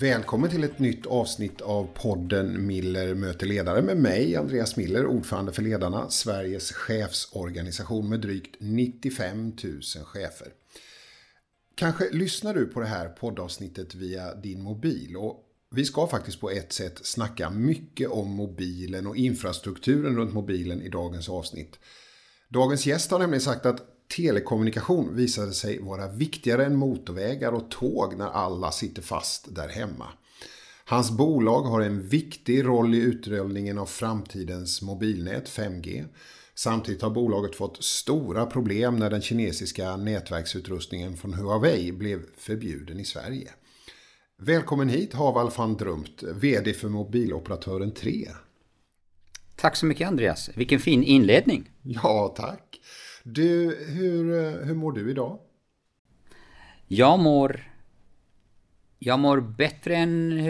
Välkommen till ett nytt avsnitt av podden Miller möter ledare med mig, Andreas Miller, ordförande för Ledarna, Sveriges chefsorganisation med drygt 95 000 chefer. Kanske lyssnar du på det här poddavsnittet via din mobil och vi ska faktiskt på ett sätt snacka mycket om mobilen och infrastrukturen runt mobilen i dagens avsnitt. Dagens gäst har nämligen sagt att telekommunikation visade sig vara viktigare än motorvägar och tåg när alla sitter fast där hemma. Hans bolag har en viktig roll i utrullningen av framtidens mobilnät 5G. Samtidigt har bolaget fått stora problem när den kinesiska nätverksutrustningen från Huawei blev förbjuden i Sverige. Välkommen hit Haval van Drumt, VD för mobiloperatören 3. Tack så mycket Andreas, vilken fin inledning. Ja, tack. Du, hur, hur mår du idag? Jag mår... Jag mår bättre än,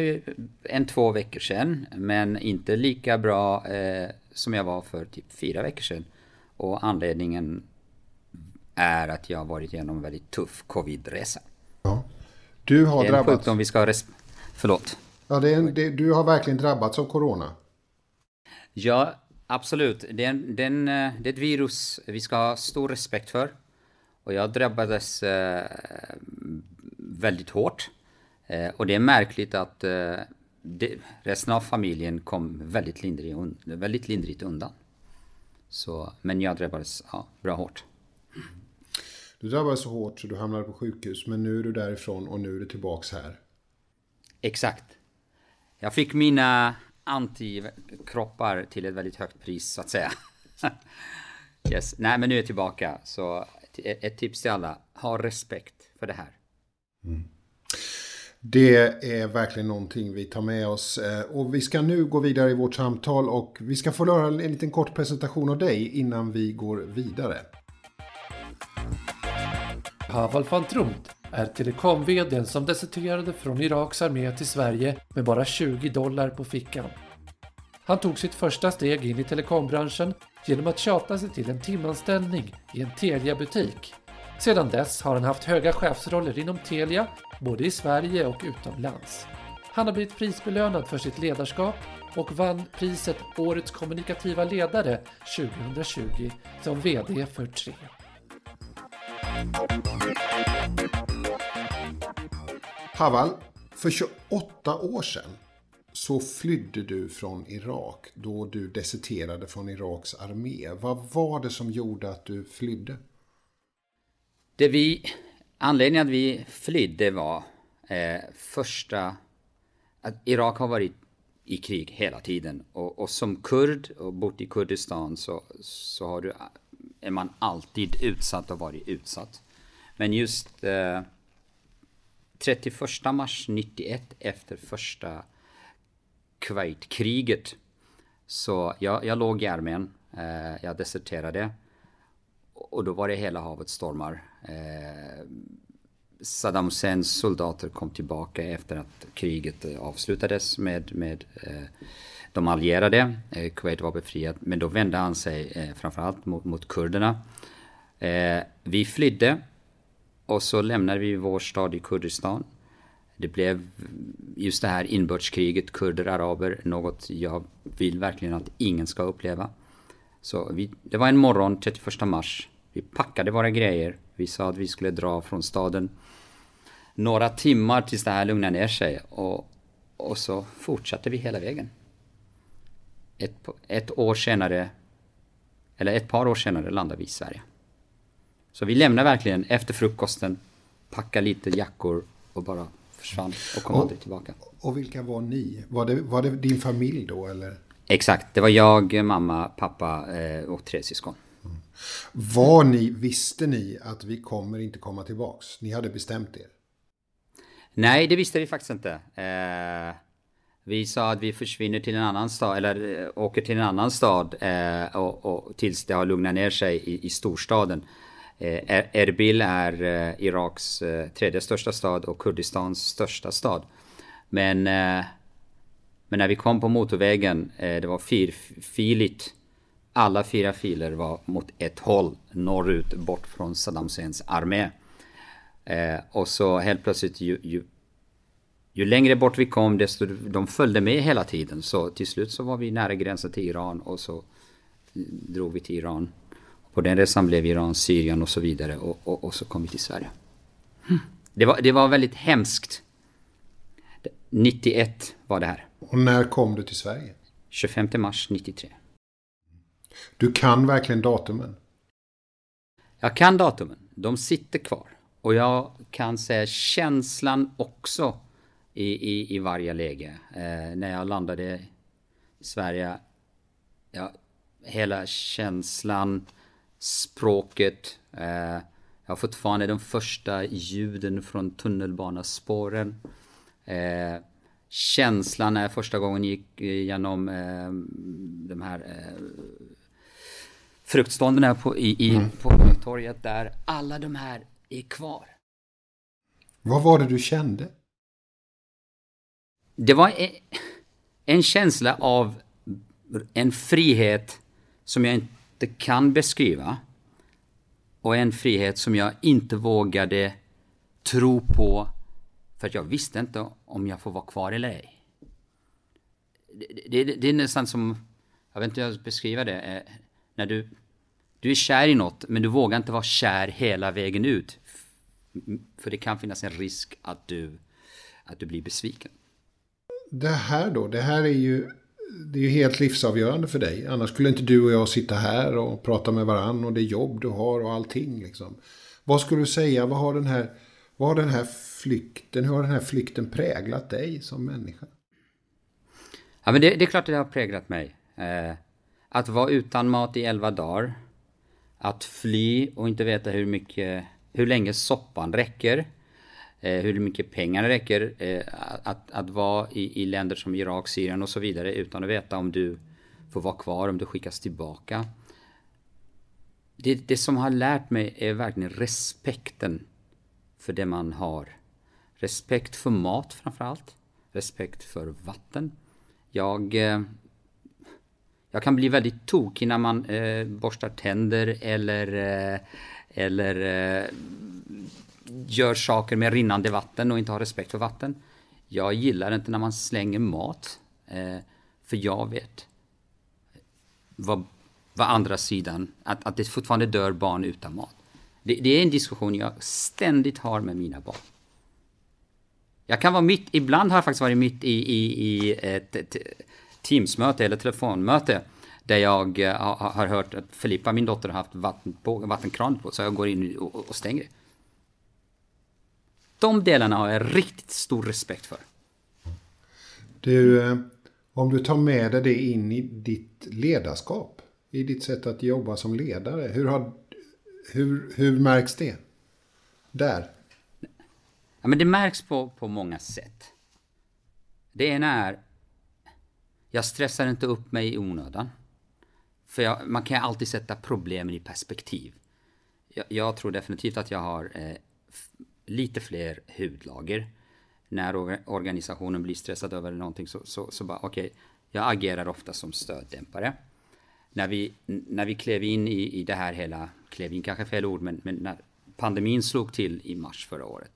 än två veckor sedan, men inte lika bra eh, som jag var för typ fyra veckor sedan. Och anledningen är att jag har varit igenom en väldigt tuff covid-resa. Ja. Du har det är drabbats... en sjukdom vi ska... Res... Förlåt. Ja, det är en, det, du har verkligen drabbats av corona. Ja, absolut. Det är, det, är en, det är ett virus vi ska ha stor respekt för. Och jag drabbades eh, väldigt hårt. Eh, och det är märkligt att eh, det, resten av familjen kom väldigt lindrigt, väldigt lindrigt undan. Så, men jag drabbades ja, bra hårt. Du drabbades så hårt så du hamnade på sjukhus, men nu är du därifrån och nu är du tillbaks här. Exakt. Jag fick mina antikroppar till ett väldigt högt pris, så att säga. yes. Nej, men nu är jag tillbaka. Så ett tips till alla, ha respekt för det här. Mm. Det är verkligen någonting vi tar med oss. Eh, och vi ska nu gå vidare i vårt samtal och vi ska få höra en liten kort presentation av dig innan vi går vidare. Haval van Trumt är telekom som deserterade från Iraks armé till Sverige med bara 20 dollar på fickan. Han tog sitt första steg in i telekombranschen genom att tjata sig till en timanställning i en Telia-butik. Sedan dess har han haft höga chefsroller inom Telia, både i Sverige och utomlands. Han har blivit prisbelönad för sitt ledarskap och vann priset Årets kommunikativa ledare 2020 som VD för Tre. Haval, för 28 år sedan så flydde du från Irak då du deserterade från Iraks armé. Vad var det som gjorde att du flydde? Det vi, anledningen att vi flydde var eh, första... Att Irak har varit i krig hela tiden. Och, och, som kurd och bott i Kurdistan så, så har du, är man alltid utsatt och varit utsatt. Men just eh, 31 mars 91 efter första Kuwaitkriget så jag, jag låg i armén, eh, jag deserterade och då var det hela havet stormar. Eh, Saddam Husseins soldater kom tillbaka efter att kriget eh, avslutades med, med eh, de allierade. Eh, Kuwait var befriat, men då vände han sig eh, framförallt mot, mot kurderna. Eh, vi flydde och så lämnade vi vår stad i Kurdistan. Det blev just det här inbördeskriget, kurder, araber, något jag vill verkligen att ingen ska uppleva. Så vi, det var en morgon, 31 mars. Vi packade våra grejer. Vi sa att vi skulle dra från staden några timmar tills det här lugnade ner sig. Och, och så fortsatte vi hela vägen. Ett, ett år senare, eller ett par år senare landade vi i Sverige. Så vi lämnade verkligen efter frukosten, packade lite jackor och bara försvann och kom och, aldrig tillbaka. Och vilka var ni? Var det, var det din familj då eller? Exakt, det var jag, mamma, pappa eh, och tre syskon. Mm. Var ni, visste ni att vi kommer inte komma tillbaks? Ni hade bestämt er? Nej, det visste vi faktiskt inte. Eh, vi sa att vi försvinner till en annan stad, eller eh, åker till en annan stad eh, och, och, tills det har lugnat ner sig i, i storstaden. Eh, Erbil är eh, Iraks eh, tredje största stad och Kurdistans största stad. Men, eh, men när vi kom på motorvägen, eh, det var fyrfiligt. Alla fyra filer var mot ett håll, norrut, bort från Saddam Husseins armé. Eh, och så helt plötsligt ju längre bort vi kom, desto de följde med hela tiden. Så till slut så var vi nära gränsen till Iran och så drog vi till Iran. På den resan blev Iran, Syrien och så vidare och, och, och så kom vi till Sverige. Det, var, det var väldigt hemskt. 91 var det här. Och när kom du till Sverige? 25 mars 93. Du kan verkligen datumen? Jag kan datumen. De sitter kvar. Och jag kan säga känslan också i, i, i varje läge. Eh, när jag landade i Sverige. Ja, hela känslan, språket. Eh, jag har fortfarande de första ljuden från tunnelbanespåren. Eh, känslan när jag första gången gick genom eh, de här eh, fruktstånden på, i, i, mm. på torget där. Alla de här är kvar. Vad var det du kände? Det var en, en känsla av en frihet som jag inte kan beskriva. Och en frihet som jag inte vågade tro på för att jag visste inte om jag får vara kvar eller ej. Det, det, det är nästan som, jag vet inte hur jag ska beskriva det, eh, när du, du är kär i något men du vågar inte vara kär hela vägen ut. För det kan finnas en risk att du, att du blir besviken. Det här då, det här är ju, det är ju helt livsavgörande för dig. Annars skulle inte du och jag sitta här och prata med varandra och det jobb du har och allting. Liksom. Vad skulle du säga, vad har den här, vad har den här flykten, hur har den här flykten präglat dig som människa? Ja, men det, det är klart att det har präglat mig. Eh, att vara utan mat i elva dagar. Att fly och inte veta hur mycket, hur länge soppan räcker. Eh, hur mycket pengar räcker. Eh, att, att vara i, i länder som Irak, Syrien och så vidare utan att veta om du får vara kvar, om du skickas tillbaka. Det, det som har lärt mig är verkligen respekten för det man har. Respekt för mat framförallt. Respekt för vatten. Jag, eh, jag kan bli väldigt tokig när man eh, borstar tänder eller, eh, eller eh, gör saker med rinnande vatten och inte har respekt för vatten. Jag gillar inte när man slänger mat. Eh, för jag vet vad, vad andra sidan, att, att det fortfarande dör barn utan mat. Det, det är en diskussion jag ständigt har med mina barn. Jag kan vara mitt, ibland har jag faktiskt varit mitt i, i, i ett, ett Teamsmöte eller telefonmöte där jag eh, har hört att Filippa, min dotter, har haft vatten på, vattenkran på så jag går in och, och stänger det. De delarna har jag riktigt stor respekt för. Du, eh, om du tar med dig det in i ditt ledarskap, i ditt sätt att jobba som ledare, hur, har, hur, hur märks det? Där? Ja, men det märks på, på många sätt. Det ena är, jag stressar inte upp mig i onödan. För jag, man kan alltid sätta problemen i perspektiv. Jag, jag tror definitivt att jag har eh, lite fler hudlager. När organisationen blir stressad över någonting så, så, så bara okej, okay, jag agerar ofta som stöddämpare. När vi, när vi klev in i, i det här hela, klev in kanske fel ord, men, men när pandemin slog till i mars förra året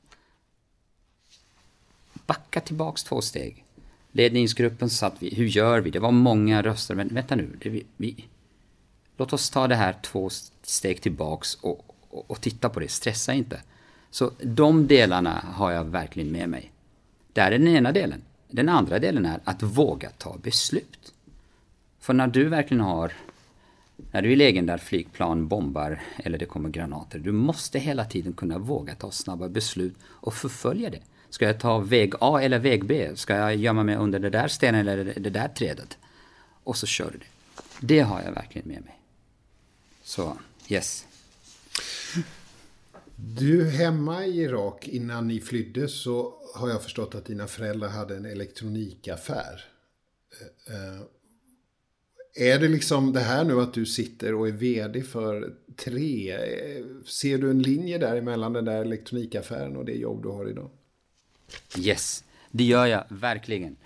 backa tillbaks två steg. Ledningsgruppen satt vi, hur gör vi? Det var många röster, men vänta nu. Det, vi, vi, låt oss ta det här två steg tillbaks och, och, och, titta på det, stressa inte. Så de delarna har jag verkligen med mig. Det är den ena delen. Den andra delen är att våga ta beslut. För när du verkligen har, när du är i lägen där flygplan bombar eller det kommer granater, du måste hela tiden kunna våga ta snabba beslut och förfölja det. Ska jag ta väg A eller väg B? Ska jag gömma mig under det där stenen eller det där trädet? Och så kör du det. Det har jag verkligen med mig. Så, yes. Du, hemma i Irak innan ni flydde så har jag förstått att dina föräldrar hade en elektronikaffär. Eh, eh, är det liksom det här nu att du sitter och är vd för tre? Eh, ser du en linje däremellan den där elektronikaffären och det jobb du har idag? Yes, det gör jag verkligen.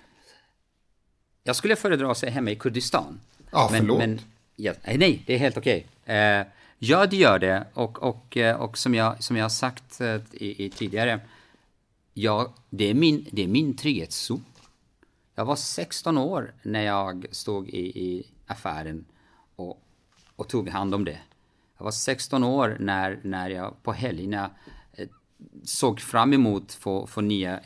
Jag skulle föredra att säga hemma i Kurdistan. Ja, men, förlåt. Men, ja, nej, det är helt okej. Okay. Eh, ja, det gör det. Och, och, eh, och som, jag, som jag har sagt eh, i, i tidigare, Ja, det, är min, det är min trygghetszon. Jag var 16 år när jag stod i, i affären och, och, tog hand om det. Jag var 16 år när, när jag på helgerna eh, såg fram emot att få, få nya,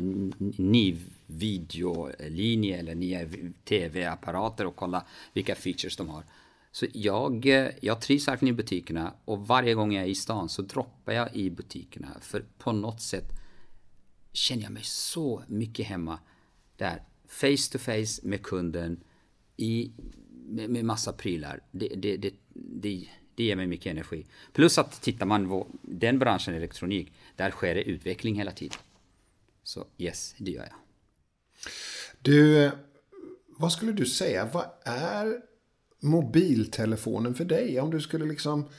ny videolinje eller nya tv-apparater och kolla vilka features de har. Så jag, eh, jag trivs verkligen i butikerna och varje gång jag är i stan så droppar jag i butikerna. För på något sätt känner jag mig så mycket hemma där. Face to face med kunden i, med, med massa prylar. Det, det, det, det, det ger mig mycket energi. Plus att tittar man på den branschen elektronik, där sker det utveckling hela tiden. Så yes, det gör jag. Du, eh, vad skulle du säga, vad är mobiltelefonen för dig? Om du skulle liksom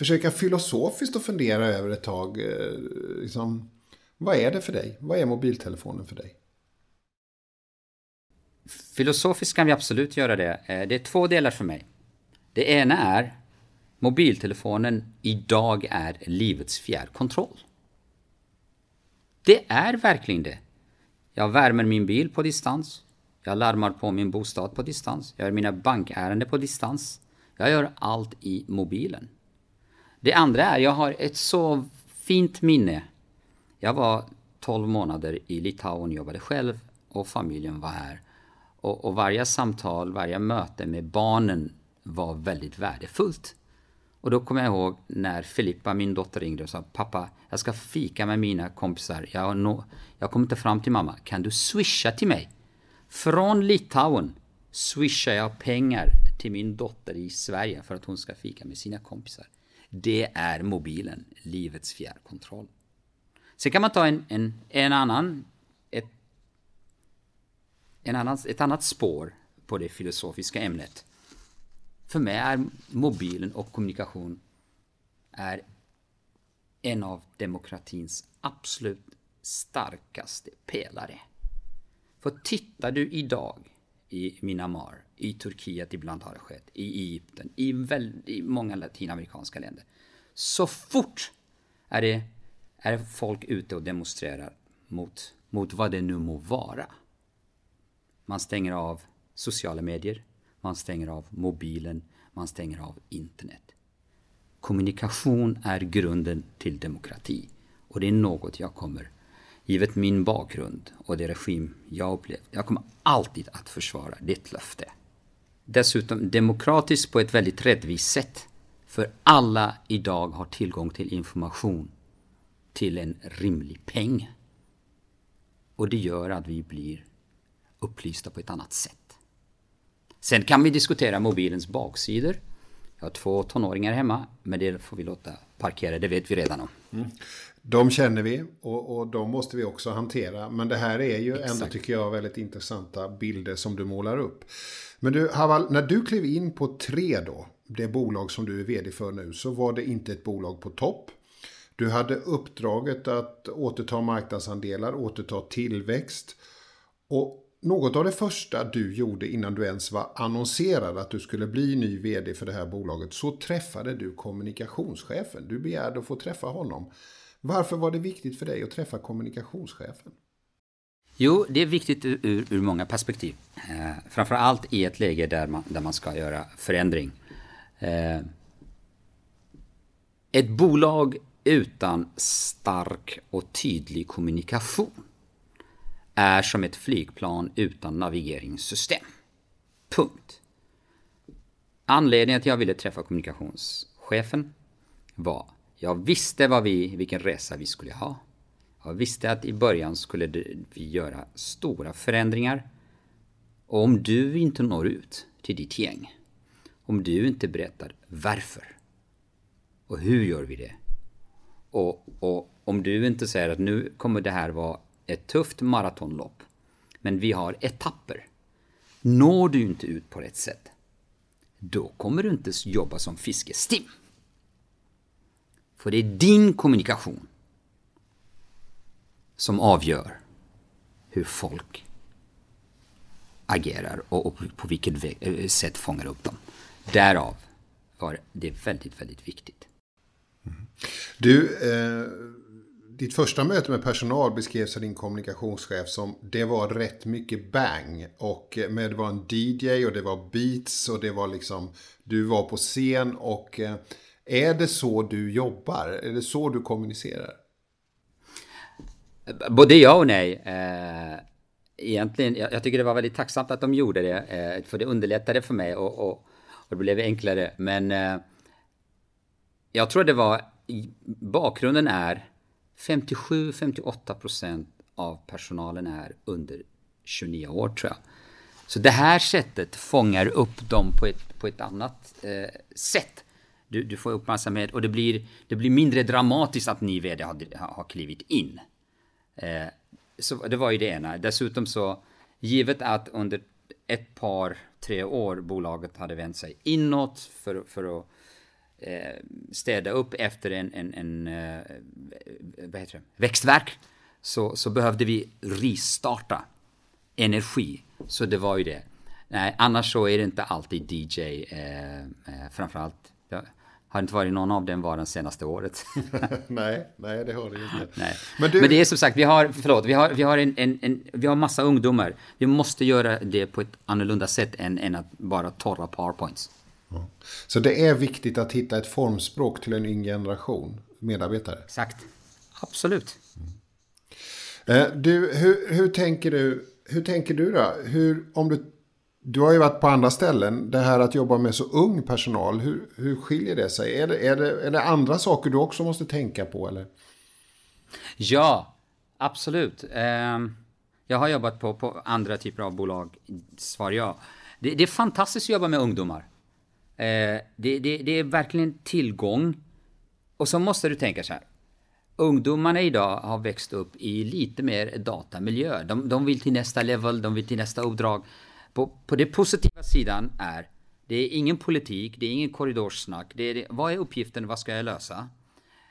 försöka filosofiskt och fundera över ett tag. Eh, liksom, vad är det för dig? Vad är mobiltelefonen för dig? Filosofiskt kan vi absolut göra det. Eh, det är två delar för mig. Det ena är mobiltelefonen idag är livets fjärrkontroll. Det är verkligen det. Jag värmer min bil på distans. Jag larmar på min bostad på distans. Jag gör mina bankärenden på distans. Jag gör allt i mobilen. Det andra är, jag har ett så fint minne. Jag var 12 månader i Litauen, jobbade själv och familjen var här. Och, och varje samtal, varje möte med barnen var väldigt värdefullt. Och då kommer jag ihåg när Filippa, min dotter, ringde och sa Pappa, jag ska fika med mina kompisar. Jag, no, jag kommer inte fram till mamma. Kan du swisha till mig? Från Litauen swishar jag pengar till min dotter i Sverige för att hon ska fika med sina kompisar. Det är mobilen, livets fjärrkontroll. Sen kan man ta en, en, en annan, ett, en annan, ett annat spår på det filosofiska ämnet. För mig är mobilen och kommunikation är en av demokratins absolut starkaste pelare. För tittar du idag i Myanmar, i Turkiet ibland har det skett, i Egypten, i, väldigt, många latinamerikanska länder. Så fort är det är folk ute och demonstrerar mot, mot vad det nu må vara. Man stänger av sociala medier, man stänger av mobilen, man stänger av internet. Kommunikation är grunden till demokrati och det är något jag kommer Givet min bakgrund och det regim jag upplevt, jag kommer alltid att försvara ditt löfte. Dessutom demokratiskt på ett väldigt rättvist sätt. För alla idag har tillgång till information till en rimlig peng. Och det gör att vi blir upplysta på ett annat sätt. Sen kan vi diskutera mobilens baksidor. Jag har två tonåringar hemma, men det får vi låta parkera, det vet vi redan om. Mm. De känner vi och, och de måste vi också hantera. Men det här är ju Exakt. ändå, tycker jag, väldigt intressanta bilder som du målar upp. Men du, Haval, när du klev in på Tre då, det bolag som du är vd för nu, så var det inte ett bolag på topp. Du hade uppdraget att återta marknadsandelar, återta tillväxt. Och något av det första du gjorde innan du ens var annonserad att du skulle bli ny vd för det här bolaget så träffade du kommunikationschefen. Du begärde att få träffa honom. Varför var det viktigt för dig att träffa kommunikationschefen? Jo, det är viktigt ur, ur många perspektiv. Eh, framför allt i ett läge där man, där man ska göra förändring. Eh, ett bolag utan stark och tydlig kommunikation är som ett flygplan utan navigeringssystem. Punkt. Anledningen till att jag ville träffa kommunikationschefen var jag visste vad vi, vilken resa vi skulle ha. Jag visste att i början skulle vi göra stora förändringar. Och om du inte når ut till ditt gäng, om du inte berättar varför och hur gör vi det? Och, och om du inte säger att nu kommer det här vara ett tufft maratonlopp, men vi har etapper. Når du inte ut på rätt sätt, då kommer du inte jobba som fiskestim. För det är din kommunikation som avgör hur folk agerar och, på vilket eh, sätt fångar upp dem. Därav var det väldigt, väldigt viktigt. Mm. Du, eh, ditt första möte med personal beskrevs av din kommunikationschef som det var rätt mycket bang. Och eh, med, det var en DJ och det var beats och det var liksom, du var på scen och eh, är det så du jobbar? Är det så du kommunicerar? Både ja och nej. Eh, egentligen, jag tycker det var väldigt tacksamt att de gjorde det, eh, för det underlättade för mig och, och, och det blev enklare. Men eh, jag tror det var, bakgrunden är 57-58 procent av personalen är under 29 år tror jag. Så det här sättet fångar upp dem på ett, på ett annat eh, sätt. Du, du, får uppmärksamhet och det blir, det blir mindre dramatiskt att ny vd har, har klivit in. Eh, så det var ju det ena. Dessutom så, givet att under ett par, tre år bolaget hade vänt sig inåt för, för att eh, städa upp efter en, en, en eh, vad heter det? växtverk så, så behövde vi ristarta energi. Så det var ju det. Nej, annars så är det inte alltid DJ, eh, eh, framförallt. Ja, har inte varit någon av dem var den senaste året. nej, nej, det har det inte. Nej. Men, du... Men, det är som sagt, vi har, förlåt, vi har, vi har en, en, en, vi har massa ungdomar. Vi måste göra det på ett annorlunda sätt än, än att bara torra powerpoints. Så det är viktigt att hitta ett formspråk till en yngre generation medarbetare? Exakt. Absolut. Mm. Du, hur, hur, tänker du, hur tänker du då? Hur, om du, du har ju varit på andra ställen. Det här att jobba med så ung personal, hur, hur skiljer det sig? Är det, är, det, är det andra saker du också måste tänka på? Eller? Ja, absolut. Ehm, jag har jobbat på, på andra typer av bolag, svar ja. Det, det är fantastiskt att jobba med ungdomar. Ehm, det, det, det är verkligen tillgång. Och så måste du tänka så här. Ungdomarna idag har växt upp i lite mer datamiljö. De, de vill till nästa level, de vill till nästa uppdrag. På, på den positiva sidan är det är ingen politik, det är ingen korridorssnack. Det är, vad är uppgiften, vad ska jag lösa?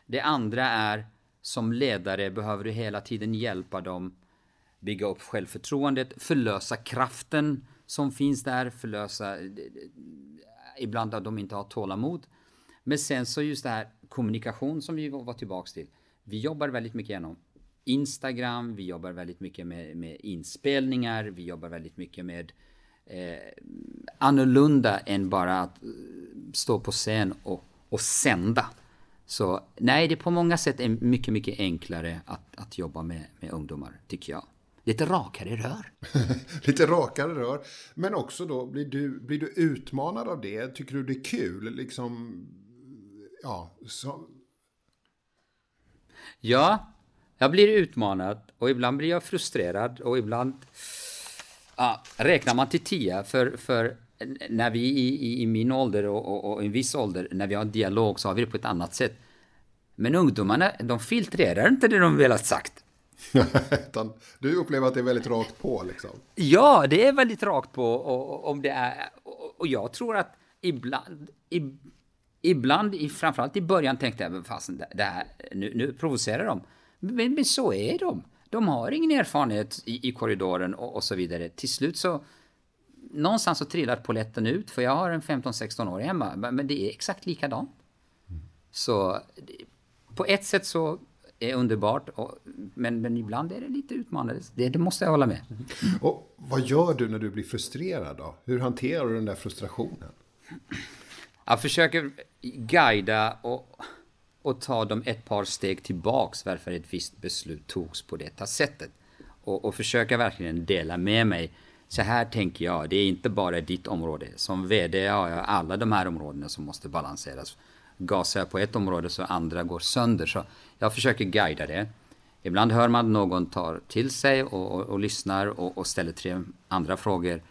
Det andra är som ledare behöver du hela tiden hjälpa dem bygga upp självförtroendet, förlösa kraften som finns där, förlösa ibland att de inte har tålamod. Men sen så just det här kommunikation som vi var tillbaks till. Vi jobbar väldigt mycket genom Instagram, vi jobbar väldigt mycket med, med inspelningar, vi jobbar väldigt mycket med eh, annorlunda än bara att eh, stå på scen och, och sända. Så nej, det är på många sätt är mycket, mycket enklare att, att jobba med, med ungdomar, tycker jag. Lite rakare rör. Lite rakare rör. Men också då, blir du, blir du utmanad av det? Tycker du det är kul? Liksom, ja, så... Ja, jag blir utmanad och ibland blir jag frustrerad och ibland ja, räknar man till tio för, för när vi i, i, min ålder och, och, och en viss ålder, när vi har dialog så har vi det på ett annat sätt. Men ungdomarna, de filtrerar inte det de velat sagt. du upplever att det är väldigt rakt på liksom? Ja, det är väldigt rakt på. Och, om det är, och, jag tror att ibland, ibland framförallt i början tänkte jag, fasen, det här, nu, nu provocerar de. Men, men, så är de. De har ingen erfarenhet i, i korridoren och, och, så vidare. Till slut så, någonstans så trillar poletten ut, för jag har en 15-16 år hemma, men det är exakt likadant. Mm. Så på ett sätt så är underbart, och, men, men ibland är det lite utmanande. Det, det måste jag hålla med. Och vad gör du när du blir frustrerad då? Hur hanterar du den där frustrationen? Jag försöker guida och, och ta dem ett par steg tillbaks varför ett visst beslut togs på detta sättet. Och, och försöka verkligen dela med mig. Så här tänker jag, det är inte bara ditt område. Som VD har jag alla de här områdena som måste balanseras gasar jag på ett område så andra går sönder. Så jag försöker guida det. Ibland hör man att någon tar till sig och, och, och lyssnar och, och, ställer tre andra frågor.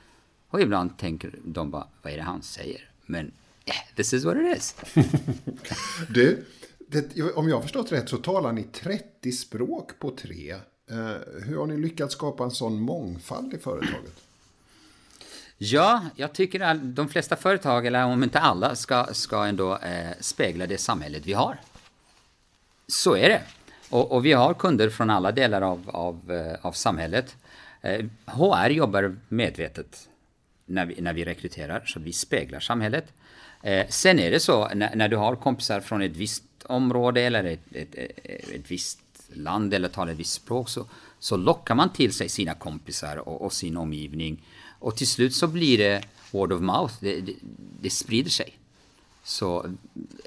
Och ibland tänker de bara, vad är det han säger? Men yeah, this is what it is. du, det, om jag har förstått rätt så talar ni 30 språk på tre. Eh, hur har ni lyckats skapa en sån mångfald i företaget? Ja, jag tycker att de flesta företag, eller om inte alla, ska, ska ändå eh, spegla det samhället vi har. Så är det. Och, och vi har kunder från alla delar av, av, eh, av samhället. Eh, HR jobbar medvetet när vi, när vi rekryterar, så vi speglar samhället. Eh, sen är det så, när, när, du har kompisar från ett visst område eller ett, ett, ett, ett visst land eller talar ett visst språk så, så lockar man till sig sina kompisar och, och sin omgivning. Och till slut så blir det word of mouth, det, det, det sprider sig. Så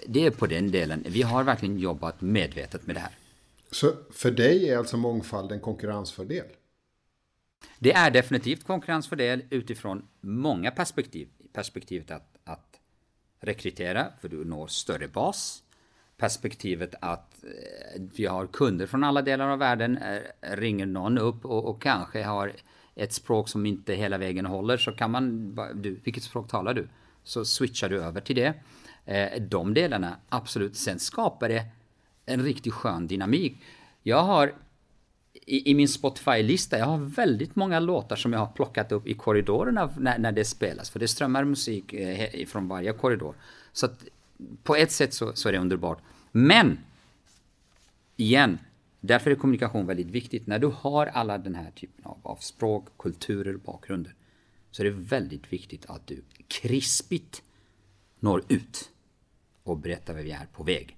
det är på den delen. Vi har verkligen jobbat medvetet med det här. Så för dig är alltså mångfald en konkurrensfördel? Det är definitivt konkurrensfördel utifrån många perspektiv. Perspektivet att, att rekrytera, för du når större bas. Perspektivet att eh, vi har kunder från alla delar av världen. Eh, ringer någon upp och, och, kanske har ett språk som inte hela vägen håller så kan man, du, vilket språk talar du? Så switchar du över till det. Eh, de delarna, absolut. Sen skapar det en riktigt skön dynamik. Jag har i, i min Spotify-lista, jag har väldigt många låtar som jag har plockat upp i korridorerna när, när det spelas. För det strömmar musik från varje korridor. Så att, på ett sätt så, så är det underbart. Men, igen, därför är kommunikation väldigt viktigt. När du har alla den här typen av, av språk, kulturer, bakgrunder. Så är det väldigt viktigt att du krispigt når ut och berättar vad vi är på väg.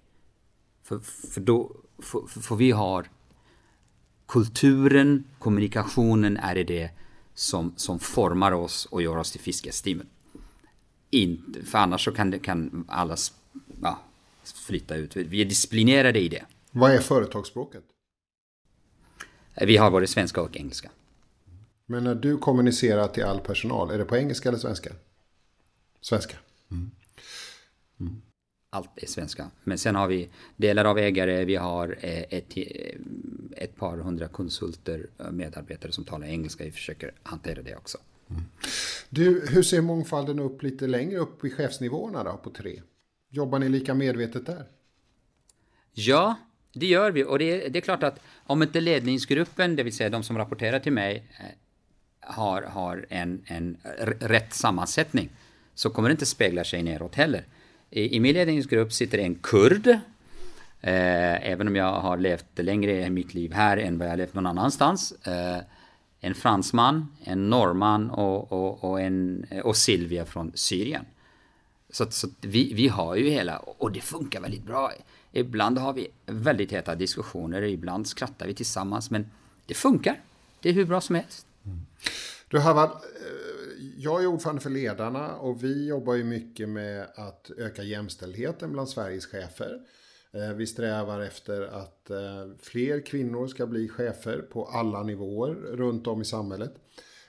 För, för då, för, för vi har kulturen, kommunikationen är det, det som, som formar oss och gör oss till fiskestimen. Inte, för annars så kan, det, kan alla ja, flytta ut. Vi är disciplinerade i det. Vad är företagsspråket? Vi har både svenska och engelska. Men när du kommunicerar till all personal, är det på engelska eller svenska? Svenska. Mm. Mm allt är svenska. Men sen har vi delar av ägare, vi har eh, ett, eh, ett par hundra konsulter, eh, medarbetare som talar engelska. Vi försöker hantera det också. Mm. Du, hur ser mångfalden upp lite längre upp i chefsnivåerna då, på tre? Jobbar ni lika medvetet där? Ja, det gör vi. Och det är, det är klart att om inte ledningsgruppen, det vill säga de som rapporterar till mig, eh, har, har en, en rätt sammansättning så kommer det inte spegla sig neråt heller. I, i min ledningsgrupp sitter en kurd. Eh, även om jag har levt längre i mitt liv här än vad jag har levt någon annanstans. Eh, en fransman, en norrman och, och, och, en, och Silvia från Syrien. Så, så vi, vi har ju hela, och det funkar väldigt bra. Ibland har vi väldigt heta diskussioner, ibland skrattar vi tillsammans, men det funkar. Det är hur bra som helst. Mm. Du Harvard, eh, jag är ordförande för Ledarna och vi jobbar ju mycket med att öka jämställdheten bland Sveriges chefer. Eh, vi strävar efter att eh, fler kvinnor ska bli chefer på alla nivåer runt om i samhället.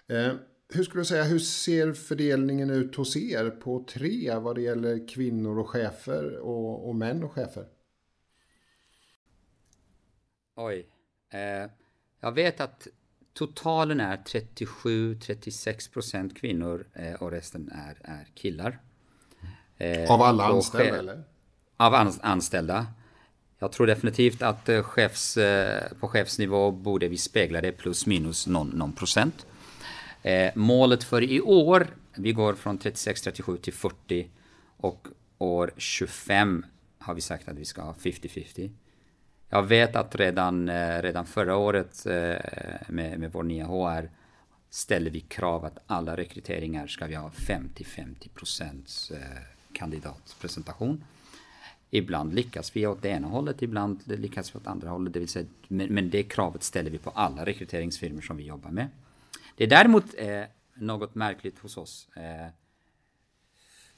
Eh, hur skulle du säga, hur ser fördelningen ut hos er på tre vad det gäller kvinnor och chefer och, och män och chefer? Oj. Eh, jag vet att Totalen är 37-36% kvinnor eh, och resten är, är killar. Eh, av alla anställda eller? Av anställda. Jag tror definitivt att eh, chefs, eh, på chefsnivå borde vi spegla det plus minus någon, någon procent. Eh, målet för i år, vi går från 36-37 till 40 och år 25 har vi sagt att vi ska ha 50-50. Jag vet att redan, eh, redan förra året eh, med, med vår nya HR ställer vi krav att alla rekryteringar ska vi ha 50-50 procents kandidatpresentation. Ibland lyckas vi åt det ena hållet, ibland lyckas vi åt andra hållet. Det vill säga, men, det kravet ställer vi på alla rekryteringsfirmor som vi jobbar med. Det är däremot eh, något märkligt hos oss. Eh,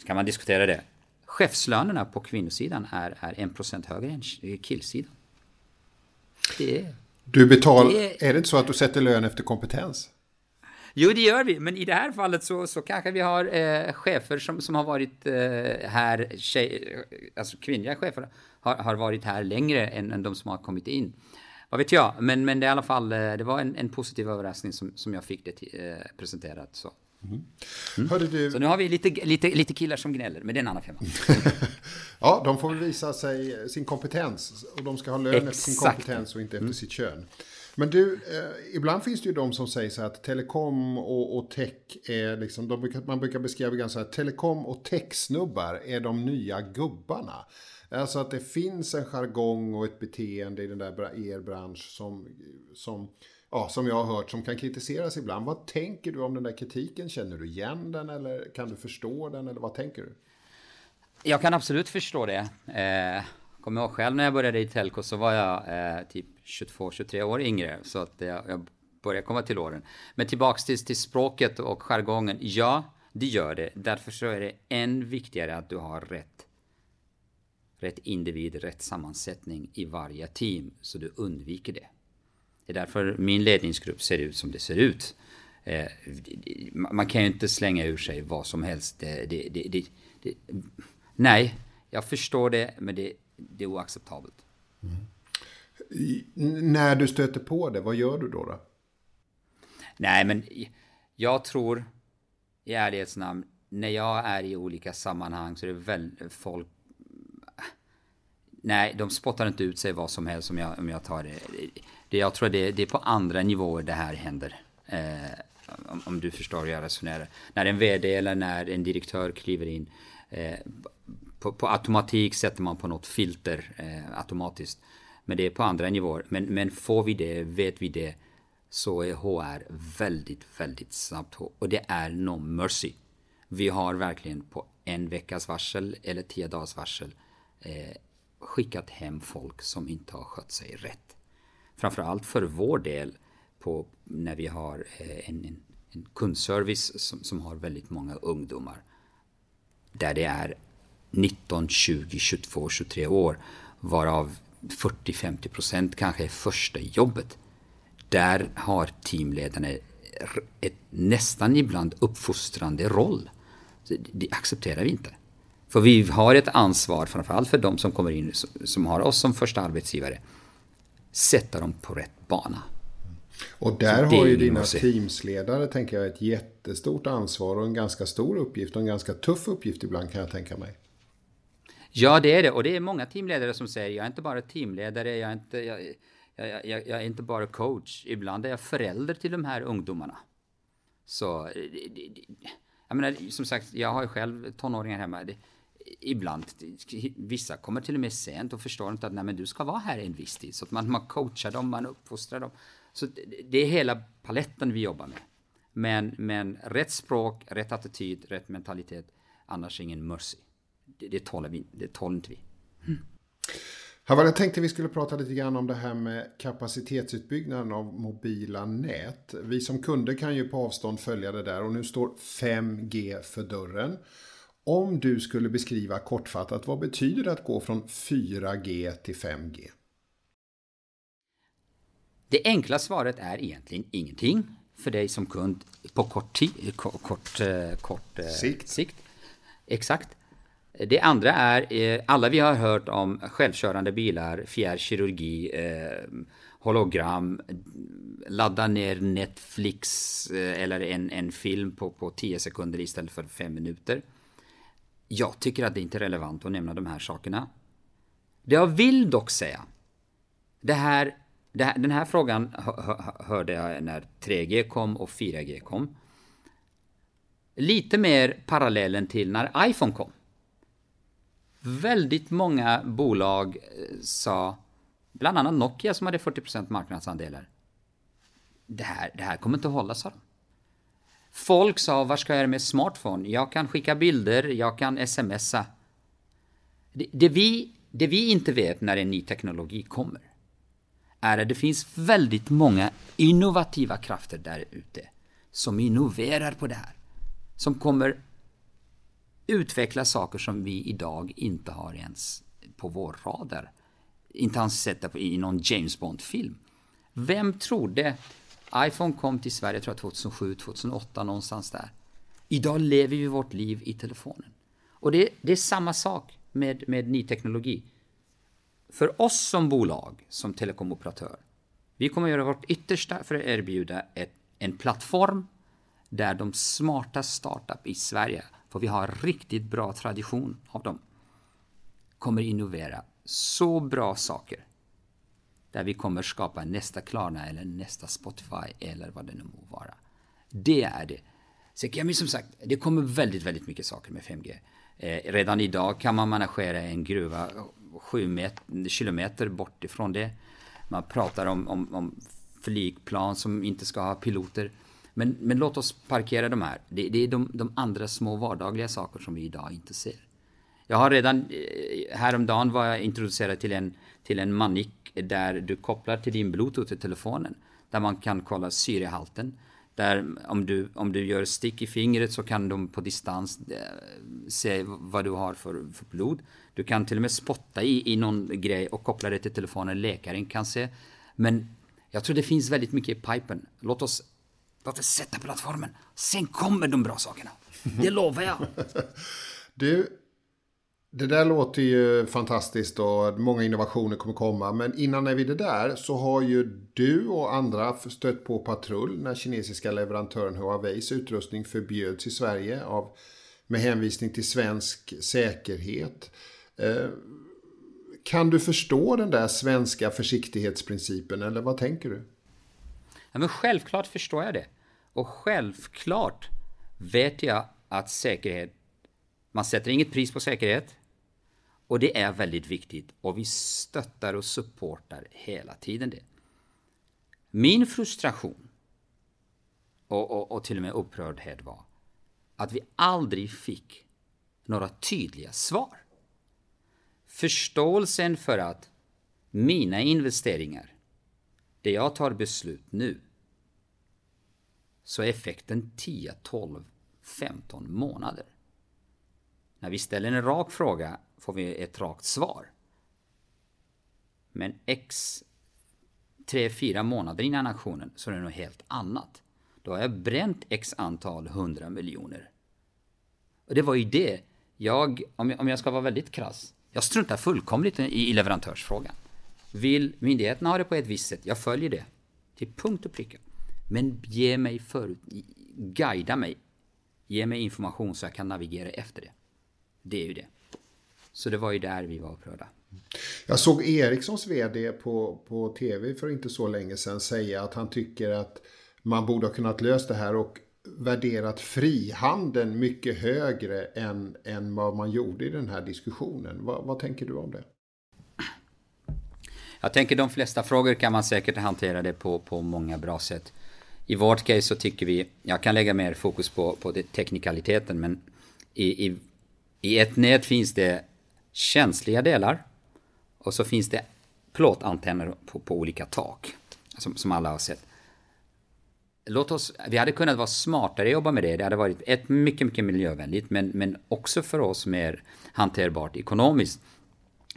kan man diskutera det? Chefslönerna på kvinnosidan är, är 1% högre än killsidan. Det, du betalar, det, är det inte så att du sätter lön efter kompetens? Jo, det gör vi, men i det här fallet så, så kanske vi har eh, chefer som, som har varit eh, här, tjej, alltså kvinnliga chefer har, har varit här längre än, än de som har kommit in. Vad vet jag, men, men det, i alla fall, eh, det var en, en positiv överraskning som, som jag fick det till, eh, presenterat. Så. Mm. Mm. Du... Så nu har vi lite, lite, lite killar som gnäller, men det är en annan femma. ja, de får visa sig sin kompetens. Och de ska ha lön Exakt. efter sin kompetens och inte efter mm. sitt kön. Men du, eh, ibland finns det ju de som säger så här att telekom och, och tech är liksom, brukar, man brukar beskriva ganska så här, telekom och tech-snubbar är de nya gubbarna. Alltså att det finns en jargong och ett beteende i den där er bransch som, som ja, som jag har hört som kan kritiseras ibland. Vad tänker du om den där kritiken? Känner du igen den eller kan du förstå den eller vad tänker du? Jag kan absolut förstå det. Eh, kommer ihåg själv när jag började i Telco så var jag eh, typ 22-23 år yngre. Så att jag, jag börjar komma till åren. Men tillbaks till, till språket och jargongen. Ja, det gör det. Därför så är det än viktigare att du har rätt, rätt individ, rätt sammansättning i varje team. Så du undviker det. Det är därför min ledningsgrupp ser ut som det ser ut. Eh, man kan ju inte slänga ur sig vad som helst. Det, det, det, nej, jag förstår det, men det, är oacceptabelt. Mm. När du stöter på det, vad gör du då? då? Nej, men jag tror i ärlighets namn, när jag är i olika sammanhang så är det väl folk... Nej, de spottar inte ut sig vad som helst om jag, om jag tar det. det jag tror det, det är på andra nivåer det här händer. Eh, om, om, du förstår hur jag resonerar. När en VD eller när en direktör kliver in. Eh, på, på, automatik sätter man på något filter eh, automatiskt. Men det är på andra nivåer. Men, men får vi det, vet vi det, så är HR väldigt, väldigt snabbt. Och det är no mercy. Vi har verkligen på en veckas varsel eller tio dagars varsel eh, skickat hem folk som inte har skött sig rätt. Framförallt för vår del på när vi har eh, en, en, en, kundservice som, som har väldigt många ungdomar. Där det är 19, 20, 22, 23 år varav 40-50 procent kanske är första jobbet. Där har teamledarna ett nästan ibland uppfostrande roll. Det accepterar vi inte. För vi har ett ansvar, framförallt för de som kommer in, som har oss som första arbetsgivare, sätta dem på rätt bana. Och där har ju dina teamsledare, tänker jag, ett jättestort ansvar och en ganska stor uppgift och en ganska tuff uppgift ibland kan jag tänka mig. Ja, det är det. Och det är många teamledare som säger, jag är inte bara teamledare, jag är inte, jag, jag, jag, jag är inte bara coach. Ibland är jag förälder till de här ungdomarna. Så, jag menar, som sagt, jag har ju själv tonåringar hemma. Det, ibland, vissa kommer till och med sent och förstår inte att nej, men du ska vara här en viss tid. Så att man, man coachar dem, man uppfostrar dem. Så det är hela paletten vi jobbar med. Men, men rätt språk, rätt attityd, rätt mentalitet. Annars ingen mercy. Det, det tål vi, det tål inte vi. Mm. Havar, jag tänkte vi skulle prata lite grann om det här med kapacitetsutbyggnaden av mobila nät. Vi som kunder kan ju på avstånd följa det där och nu står 5G för dörren. Om du skulle beskriva kortfattat, vad betyder det att gå från 4G till 5G? Det enkla svaret är egentligen ingenting för dig som kund på kort, kort, kort, eh, kort eh, sikt. sikt. Exakt. Det andra är, eh, alla vi har hört om självkörande bilar, fjärrkirurgi, eh, hologram, ladda ner Netflix eh, eller en, en film på, på 10 sekunder istället för 5 minuter. Jag tycker att det inte är relevant att nämna de här sakerna. Det jag vill dock säga, det här, det här den här frågan hörde jag när 3G kom och 4G kom. Lite mer parallellen till när iPhone kom väldigt många bolag eh, sa, bland annat Nokia som hade 40% marknadsandelar. Det här, det här kommer inte att hålla, sa de. Folk sa, vad ska jag göra med smartphone? Jag kan skicka bilder, jag kan smsa. Det, det, vi, det vi inte vet när en ny teknologi kommer är att det finns väldigt många innovativa krafter där ute som innoverar på det här. Som kommer utveckla saker som vi idag inte har ens på vår radar. Inte ens sett det i någon James Bond-film. Vem trodde iPhone kom till Sverige tror jag 2007, 2008 någonstans där. Idag lever vi vårt liv i telefonen. Och det, det är samma sak med, med ny teknologi. För oss som bolag, som telekomoperatör, vi kommer göra vårt yttersta för att erbjuda ett, en plattform där de smarta startup i Sverige för vi har riktigt bra tradition av dem, kommer innovera så bra saker där vi kommer skapa nästa Klarna eller nästa Spotify eller vad det nu må vara. Det är det. Sen kan som sagt, det kommer väldigt, väldigt mycket saker med 5G. Eh, redan idag kan man managera en gruva 7 kilometer bort ifrån det. Man pratar om, om, om flygplan som inte ska ha piloter. Men, men låt oss parkera de här. Det, det är de, de, andra små vardagliga saker som vi idag inte ser. Jag har redan, eh, häromdagen var jag introducerad till en, till en manik där du kopplar till din bluetooth i telefonen. Där man kan kolla syrehalten. Där om du, om du gör stick i fingret så kan de på distans eh, se vad du har för, för blod. Du kan till och med spotta i, i någon grej och koppla det till telefonen. Läkaren kan se. Men jag tror det finns väldigt mycket i pipen. Låt oss, låt oss sätta plattformen. Sen kommer de bra sakerna. Det lovar jag. Du, det där låter ju fantastiskt och många innovationer kommer komma. Men innan är vi det där så har ju du och andra stött på patrull när kinesiska leverantören Huaweis utrustning förbjöds i Sverige av, med hänvisning till svensk säkerhet. Eh, kan du förstå den där svenska försiktighetsprincipen eller vad tänker du? Ja, men självklart förstår jag det. Och självklart vet jag att säkerhet, man sätter inget pris på säkerhet. Och det är väldigt viktigt och vi stöttar och supportar hela tiden det. Min frustration och, och, och till och med upprördhet var att vi aldrig fick några tydliga svar. Förståelsen för att mina investeringar, det jag tar beslut nu, så är effekten 10, 12, 15 månader. När vi ställer en rak fråga får vi ett rakt svar. Men X 3-4 månader innan aktionen så är det något helt annat. Då har jag bränt X antal 100 miljoner. Och det var ju det. Jag, om jag, om jag ska vara väldigt krass, jag struntar fullkomligt i, i leverantörsfrågan. Vill myndigheterna ha det på ett visst sätt, jag följer det. Till punkt och pricka. Men ge mig förut, guida mig. Ge mig information så jag kan navigera efter det. Det är ju det. Så det var ju där vi var upprörda. Jag såg Ericssons vd på, på tv för inte så länge sedan säga att han tycker att man borde ha kunnat lösa det här och värderat frihandeln mycket högre än, än vad man gjorde i den här diskussionen. Vad, vad tänker du om det? Jag tänker de flesta frågor kan man säkert hantera det på, på många bra sätt. I vårt case så tycker vi, jag kan lägga mer fokus på, på det, teknikaliteten, men i, i, i ett nät finns det känsliga delar och så finns det plåtantenner på, på olika tak, som, som alla har sett. Låt oss, vi hade kunnat vara smartare och jobba med det. Det hade varit ett mycket, mycket miljövänligt, men, men också för oss mer hanterbart ekonomiskt.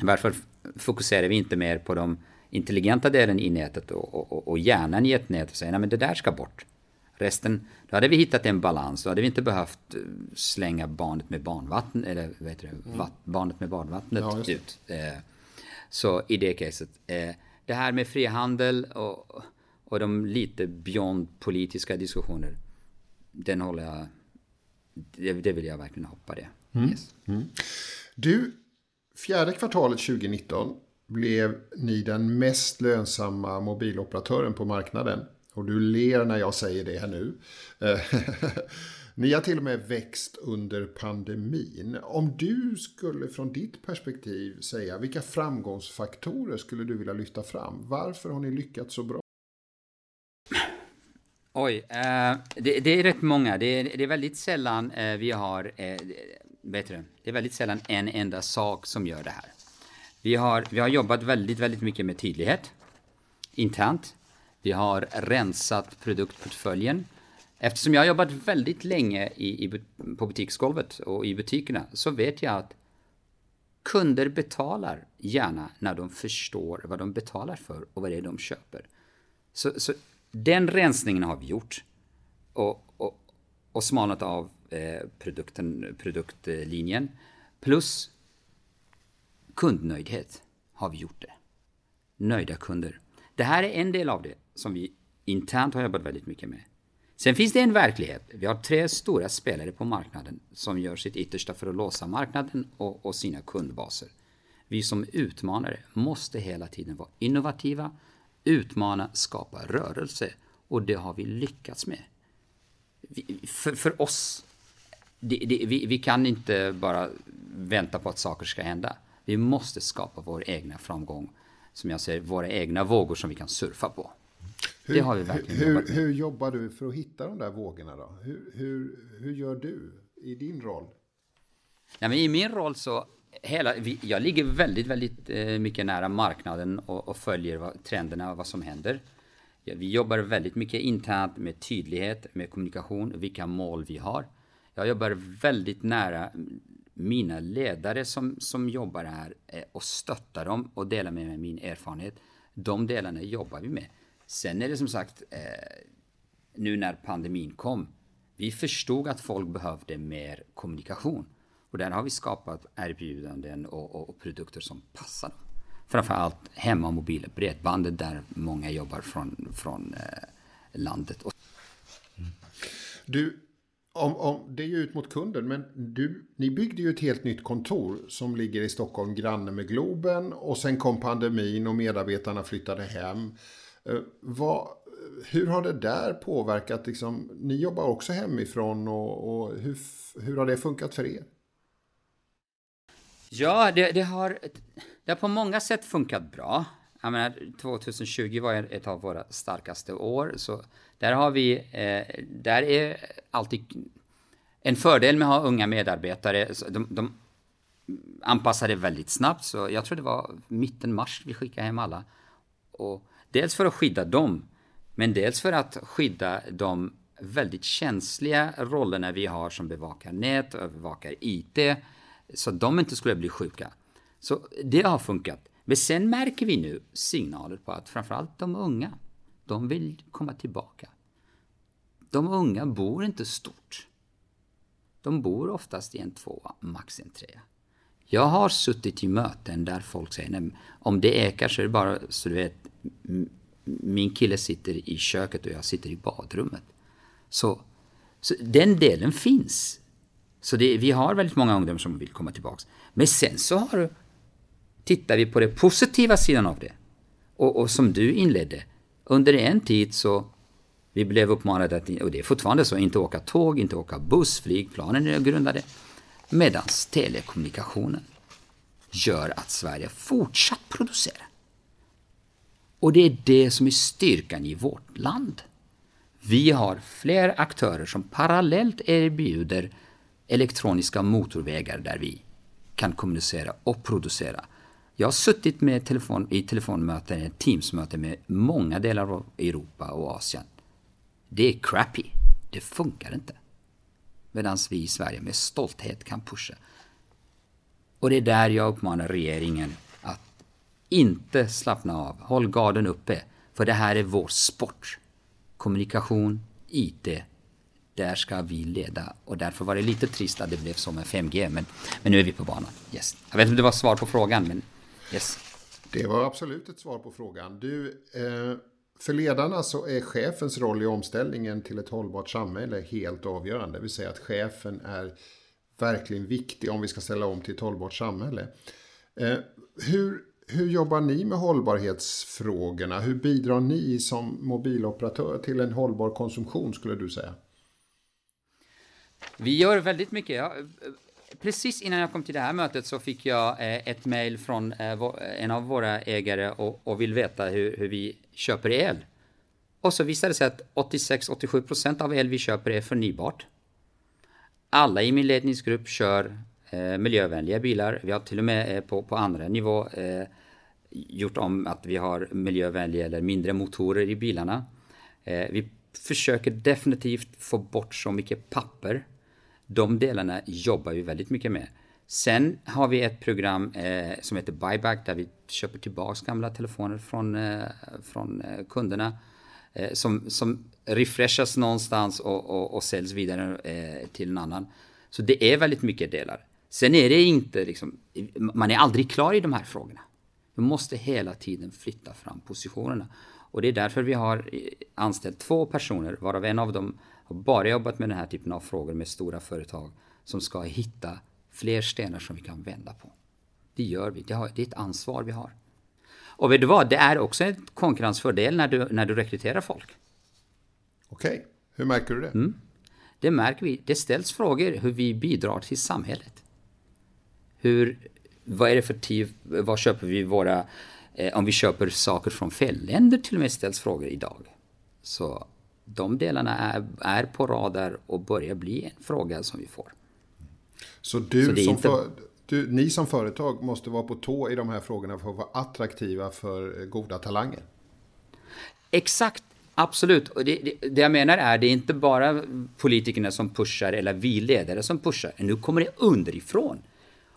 Varför fokuserar vi inte mer på de intelligenta delen i nätet och, och, och hjärnan i ett nät och säger att det där ska bort. Resten, då hade vi hittat en balans. Då hade vi inte behövt eh, slänga barnet med barnvatten, eller vad heter det, mm. barnet med badvattnet ja, ut. Eh, så i det caset. Eh, det här med frihandel och, och de lite beyond politiska diskussioner, den håller jag, det, det vill jag verkligen hoppa det. Mm. Yes. Mm. Du, fjärde kvartalet 2019 blev ni den mest lönsamma mobiloperatören på marknaden. Och du ler när jag säger det här nu. Eh, ni har till och med växt under pandemin. Om du skulle från ditt perspektiv säga vilka framgångsfaktorer skulle du vilja lyfta fram? Varför har ni lyckats så bra? Oj, eh, det, det, är rätt många. Det är, det är väldigt sällan eh, vi har, eh, bättre. det är väldigt sällan en enda sak som gör det här. Vi har, vi har jobbat väldigt, väldigt mycket med tydlighet internt. Vi har rensat produktportföljen. Eftersom jag har jobbat väldigt länge i, i, på butiksgolvet och i butikerna så vet jag att kunder betalar gärna när de förstår vad de betalar för och vad det är de köper. Så, så den rensningen har vi gjort och, och, och smalnat av eh, produkten, produktlinjen. Plus kundnöjdhet har vi gjort det. Nöjda kunder. Det här är en del av det som vi internt har jobbat väldigt mycket med. Sen finns det en verklighet. Vi har tre stora spelare på marknaden som gör sitt yttersta för att låsa marknaden och, och sina kundbaser. Vi som utmanare måste hela tiden vara innovativa, utmana, skapa rörelse och det har vi lyckats med. Vi, för, för, oss, det, det, vi, vi kan inte bara vänta på att saker ska hända. Vi måste skapa vår egna framgång som jag säger, våra egna vågor som vi kan surfa på. Hur, det har vi verkligen hur, jobbat. Hur jobbar du för att hitta de där vågorna då? Hur, hur, hur gör du i din roll? Ja, men I min roll så, hela, jag ligger väldigt, väldigt eh, mycket nära marknaden och, och följer vad, trenderna och vad som händer. Vi jobbar väldigt mycket internt med tydlighet, med kommunikation, vilka mål vi har. Jag jobbar väldigt nära mina ledare som, som jobbar här eh, och stöttar dem och delar med mig min erfarenhet. De delarna jobbar vi med. Sen är det som sagt, eh, nu när pandemin kom, vi förstod att folk behövde mer kommunikation. Och där har vi skapat erbjudanden och, och, och produkter som passar dem. Framförallt hemma och mobila bredbandet där många jobbar från, från eh, landet. Du, om, om, det är ju ut mot kunden, men du, ni byggde ju ett helt nytt kontor som ligger i Stockholm, granne med Globen. Och sen kom pandemin och medarbetarna flyttade hem. Eh, vad, hur har det där påverkat? Liksom, ni jobbar också hemifrån och, och hur, hur har det funkat för er? Ja, det, det, har, det har på många sätt funkat bra. Jag menar, 2020 var ett av våra starkaste år, så där har vi, eh, där är alltid en fördel med att ha unga medarbetare. De, de anpassade väldigt snabbt, så jag tror det var mitten mars vi skickade hem alla. Och dels för att skydda dem, men dels för att skydda de väldigt känsliga rollerna vi har som bevakar nät, övervakar IT, så att de inte skulle bli sjuka. Så det har funkat. Men sen märker vi nu signaler på att framförallt de unga, de vill komma tillbaka. De unga bor inte stort. De bor oftast i en tvåa, max en trea. Jag har suttit i möten där folk säger, nej, om det ekar så är det bara så du vet, min kille sitter i köket och jag sitter i badrummet. Så, så den delen finns. Så det, vi har väldigt många ungdomar som vill komma tillbaka. Men sen så har, tittar vi på den positiva sidan av det. Och, och, som du inledde, under en tid så vi blev uppmanade att, och det är fortfarande så, inte åka tåg, inte åka buss, flygplanen är grundade. Medan telekommunikationen gör att Sverige fortsatt producerar. Och det är det som är styrkan i vårt land. Vi har fler aktörer som parallellt erbjuder elektroniska motorvägar där vi kan kommunicera och producera. Jag har suttit med telefon, i telefonmöten, Teamsmöten med många delar av Europa och Asien. Det är crappy. Det funkar inte. Medan vi i Sverige med stolthet kan pusha. Och det är där jag uppmanar regeringen att inte slappna av. Håll garden uppe. För det här är vår sport. Kommunikation, IT, där ska vi leda. Och därför var det lite trist att det blev så med 5G. Men, men nu är vi på banan. Yes. Jag vet inte om det var svar på frågan, men yes. Det var absolut ett svar på frågan. Du, eh, för ledarna så är chefens roll i omställningen till ett hållbart samhälle helt avgörande. Det vill säga att chefen är verkligen viktig om vi ska ställa om till ett hållbart samhälle. Eh, hur, hur jobbar ni med hållbarhetsfrågorna? Hur bidrar ni som mobiloperatör till en hållbar konsumtion skulle du säga? Vi gör väldigt mycket. Precis innan jag kom till det här mötet så fick jag eh, ett mejl från eh, eh, en av våra ägare och, och vill veta hur, hur, vi köper el. Och så visade det sig att 86-87% av el vi köper är förnybart. Alla i min ledningsgrupp kör eh, miljövänliga bilar. Vi har till och med eh, på, på andra nivå eh, gjort om att vi har miljövänliga eller mindre motorer i bilarna. Eh, vi försöker definitivt få bort så mycket papper. De delarna jobbar vi väldigt mycket med. Sen har vi ett program eh, som heter Buyback där vi köper tillbaka gamla telefoner från, eh, från eh, kunderna. Eh, som, som refreshas någonstans och, och, och säljs vidare eh, till en annan. Så det är väldigt mycket delar. Sen är det inte liksom, man är aldrig klar i de här frågorna. Vi måste hela tiden flytta fram positionerna. Och det är därför vi har eh, anställt två personer, varav en av dem har bara jobbat med den här typen av frågor med stora företag som ska hitta fler stenar som vi kan vända på. Det gör vi, det, har, det är ett ansvar vi har. Och vet du vad, det är också en konkurrensfördel när du, när du rekryterar folk. Okej, okay. hur märker du det? Mm. Det märker vi. Det ställs frågor hur vi bidrar till samhället. Hur, vad är det för tid, vad köper vi våra Eh, om vi köper saker från fel länder till och med ställs frågor idag. Så de delarna är, är på radar och börjar bli en fråga som vi får. Så du, Så som, inte... för, du, ni som företag måste vara på tå i de här frågorna för att vara attraktiva för goda talanger. Exakt, absolut. Och det, det, det, jag menar är, det är inte bara politikerna som pushar eller vi ledare som pushar. Nu kommer det underifrån.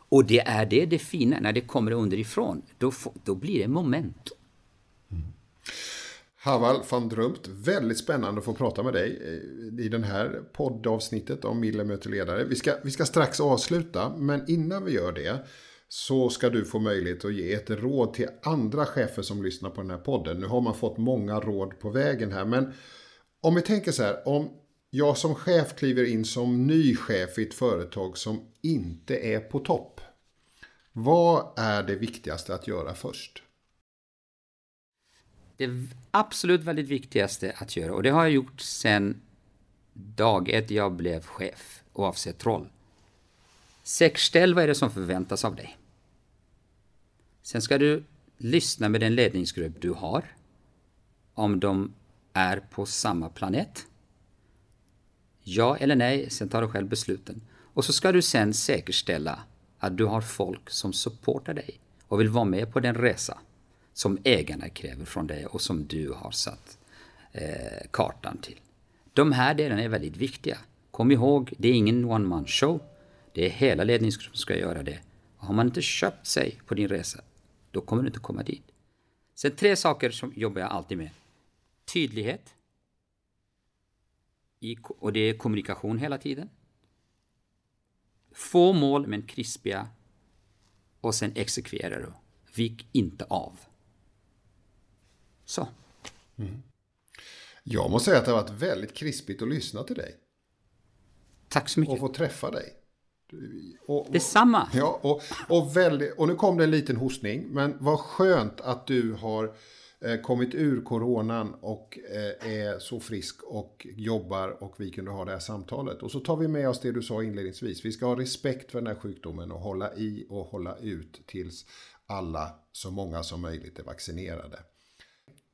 Och det är det det fina, när det kommer underifrån. Då, då blir det momentum. Mm. Haval van Drumt, väldigt spännande att få prata med dig eh, i den här poddavsnittet om Mille möter ledare. Vi ska, vi ska strax avsluta, men innan vi gör det så ska du få möjlighet att ge ett råd till andra chefer som lyssnar på den här podden. Nu har man fått många råd på vägen här, men om vi tänker så här, om jag som chef kliver in som ny chef i ett företag som inte är på topp. Vad är det viktigaste att göra först? Det absolut väldigt viktigaste att göra, och det har jag gjort sedan dag ett jag blev chef, oavsett roll. Säkerställ vad är det som förväntas av dig. Sen ska du lyssna med den ledningsgrupp du har. Om de är på samma planet. Ja eller nej, sen tar du själv besluten. Och så ska du sen säkerställa att du har folk som supportar dig och vill vara med på den resa som ägarna kräver från dig och som du har satt eh, kartan till. De här delarna är väldigt viktiga. Kom ihåg, det är ingen one man show. Det är hela ledningsgruppen som ska göra det. Och har man inte köpt sig på din resa, då kommer du inte komma dit. Sen tre saker som jobbar jag alltid med. Tydlighet. I, och det är kommunikation hela tiden. Få mål men krispiga. Och sen exekvera du. Vik inte av. Så. Mm. Jag måste säga att det har varit väldigt krispigt att lyssna till dig. Tack så mycket. Och få träffa dig. Och, och, Detsamma. Ja, och, och, väldigt, och nu kom det en liten hostning. Men vad skönt att du har eh, kommit ur coronan och eh, är så frisk och jobbar och vi kunde ha det här samtalet. Och så tar vi med oss det du sa inledningsvis. Vi ska ha respekt för den här sjukdomen och hålla i och hålla ut tills alla, så många som möjligt är vaccinerade.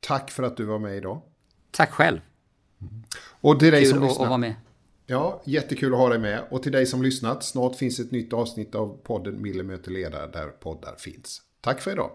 Tack för att du var med idag. Tack själv. Och till dig Kul som lyssnar. att vara med. Ja, jättekul att ha dig med. Och till dig som lyssnat, snart finns ett nytt avsnitt av podden Mille möter ledare där poddar finns. Tack för idag.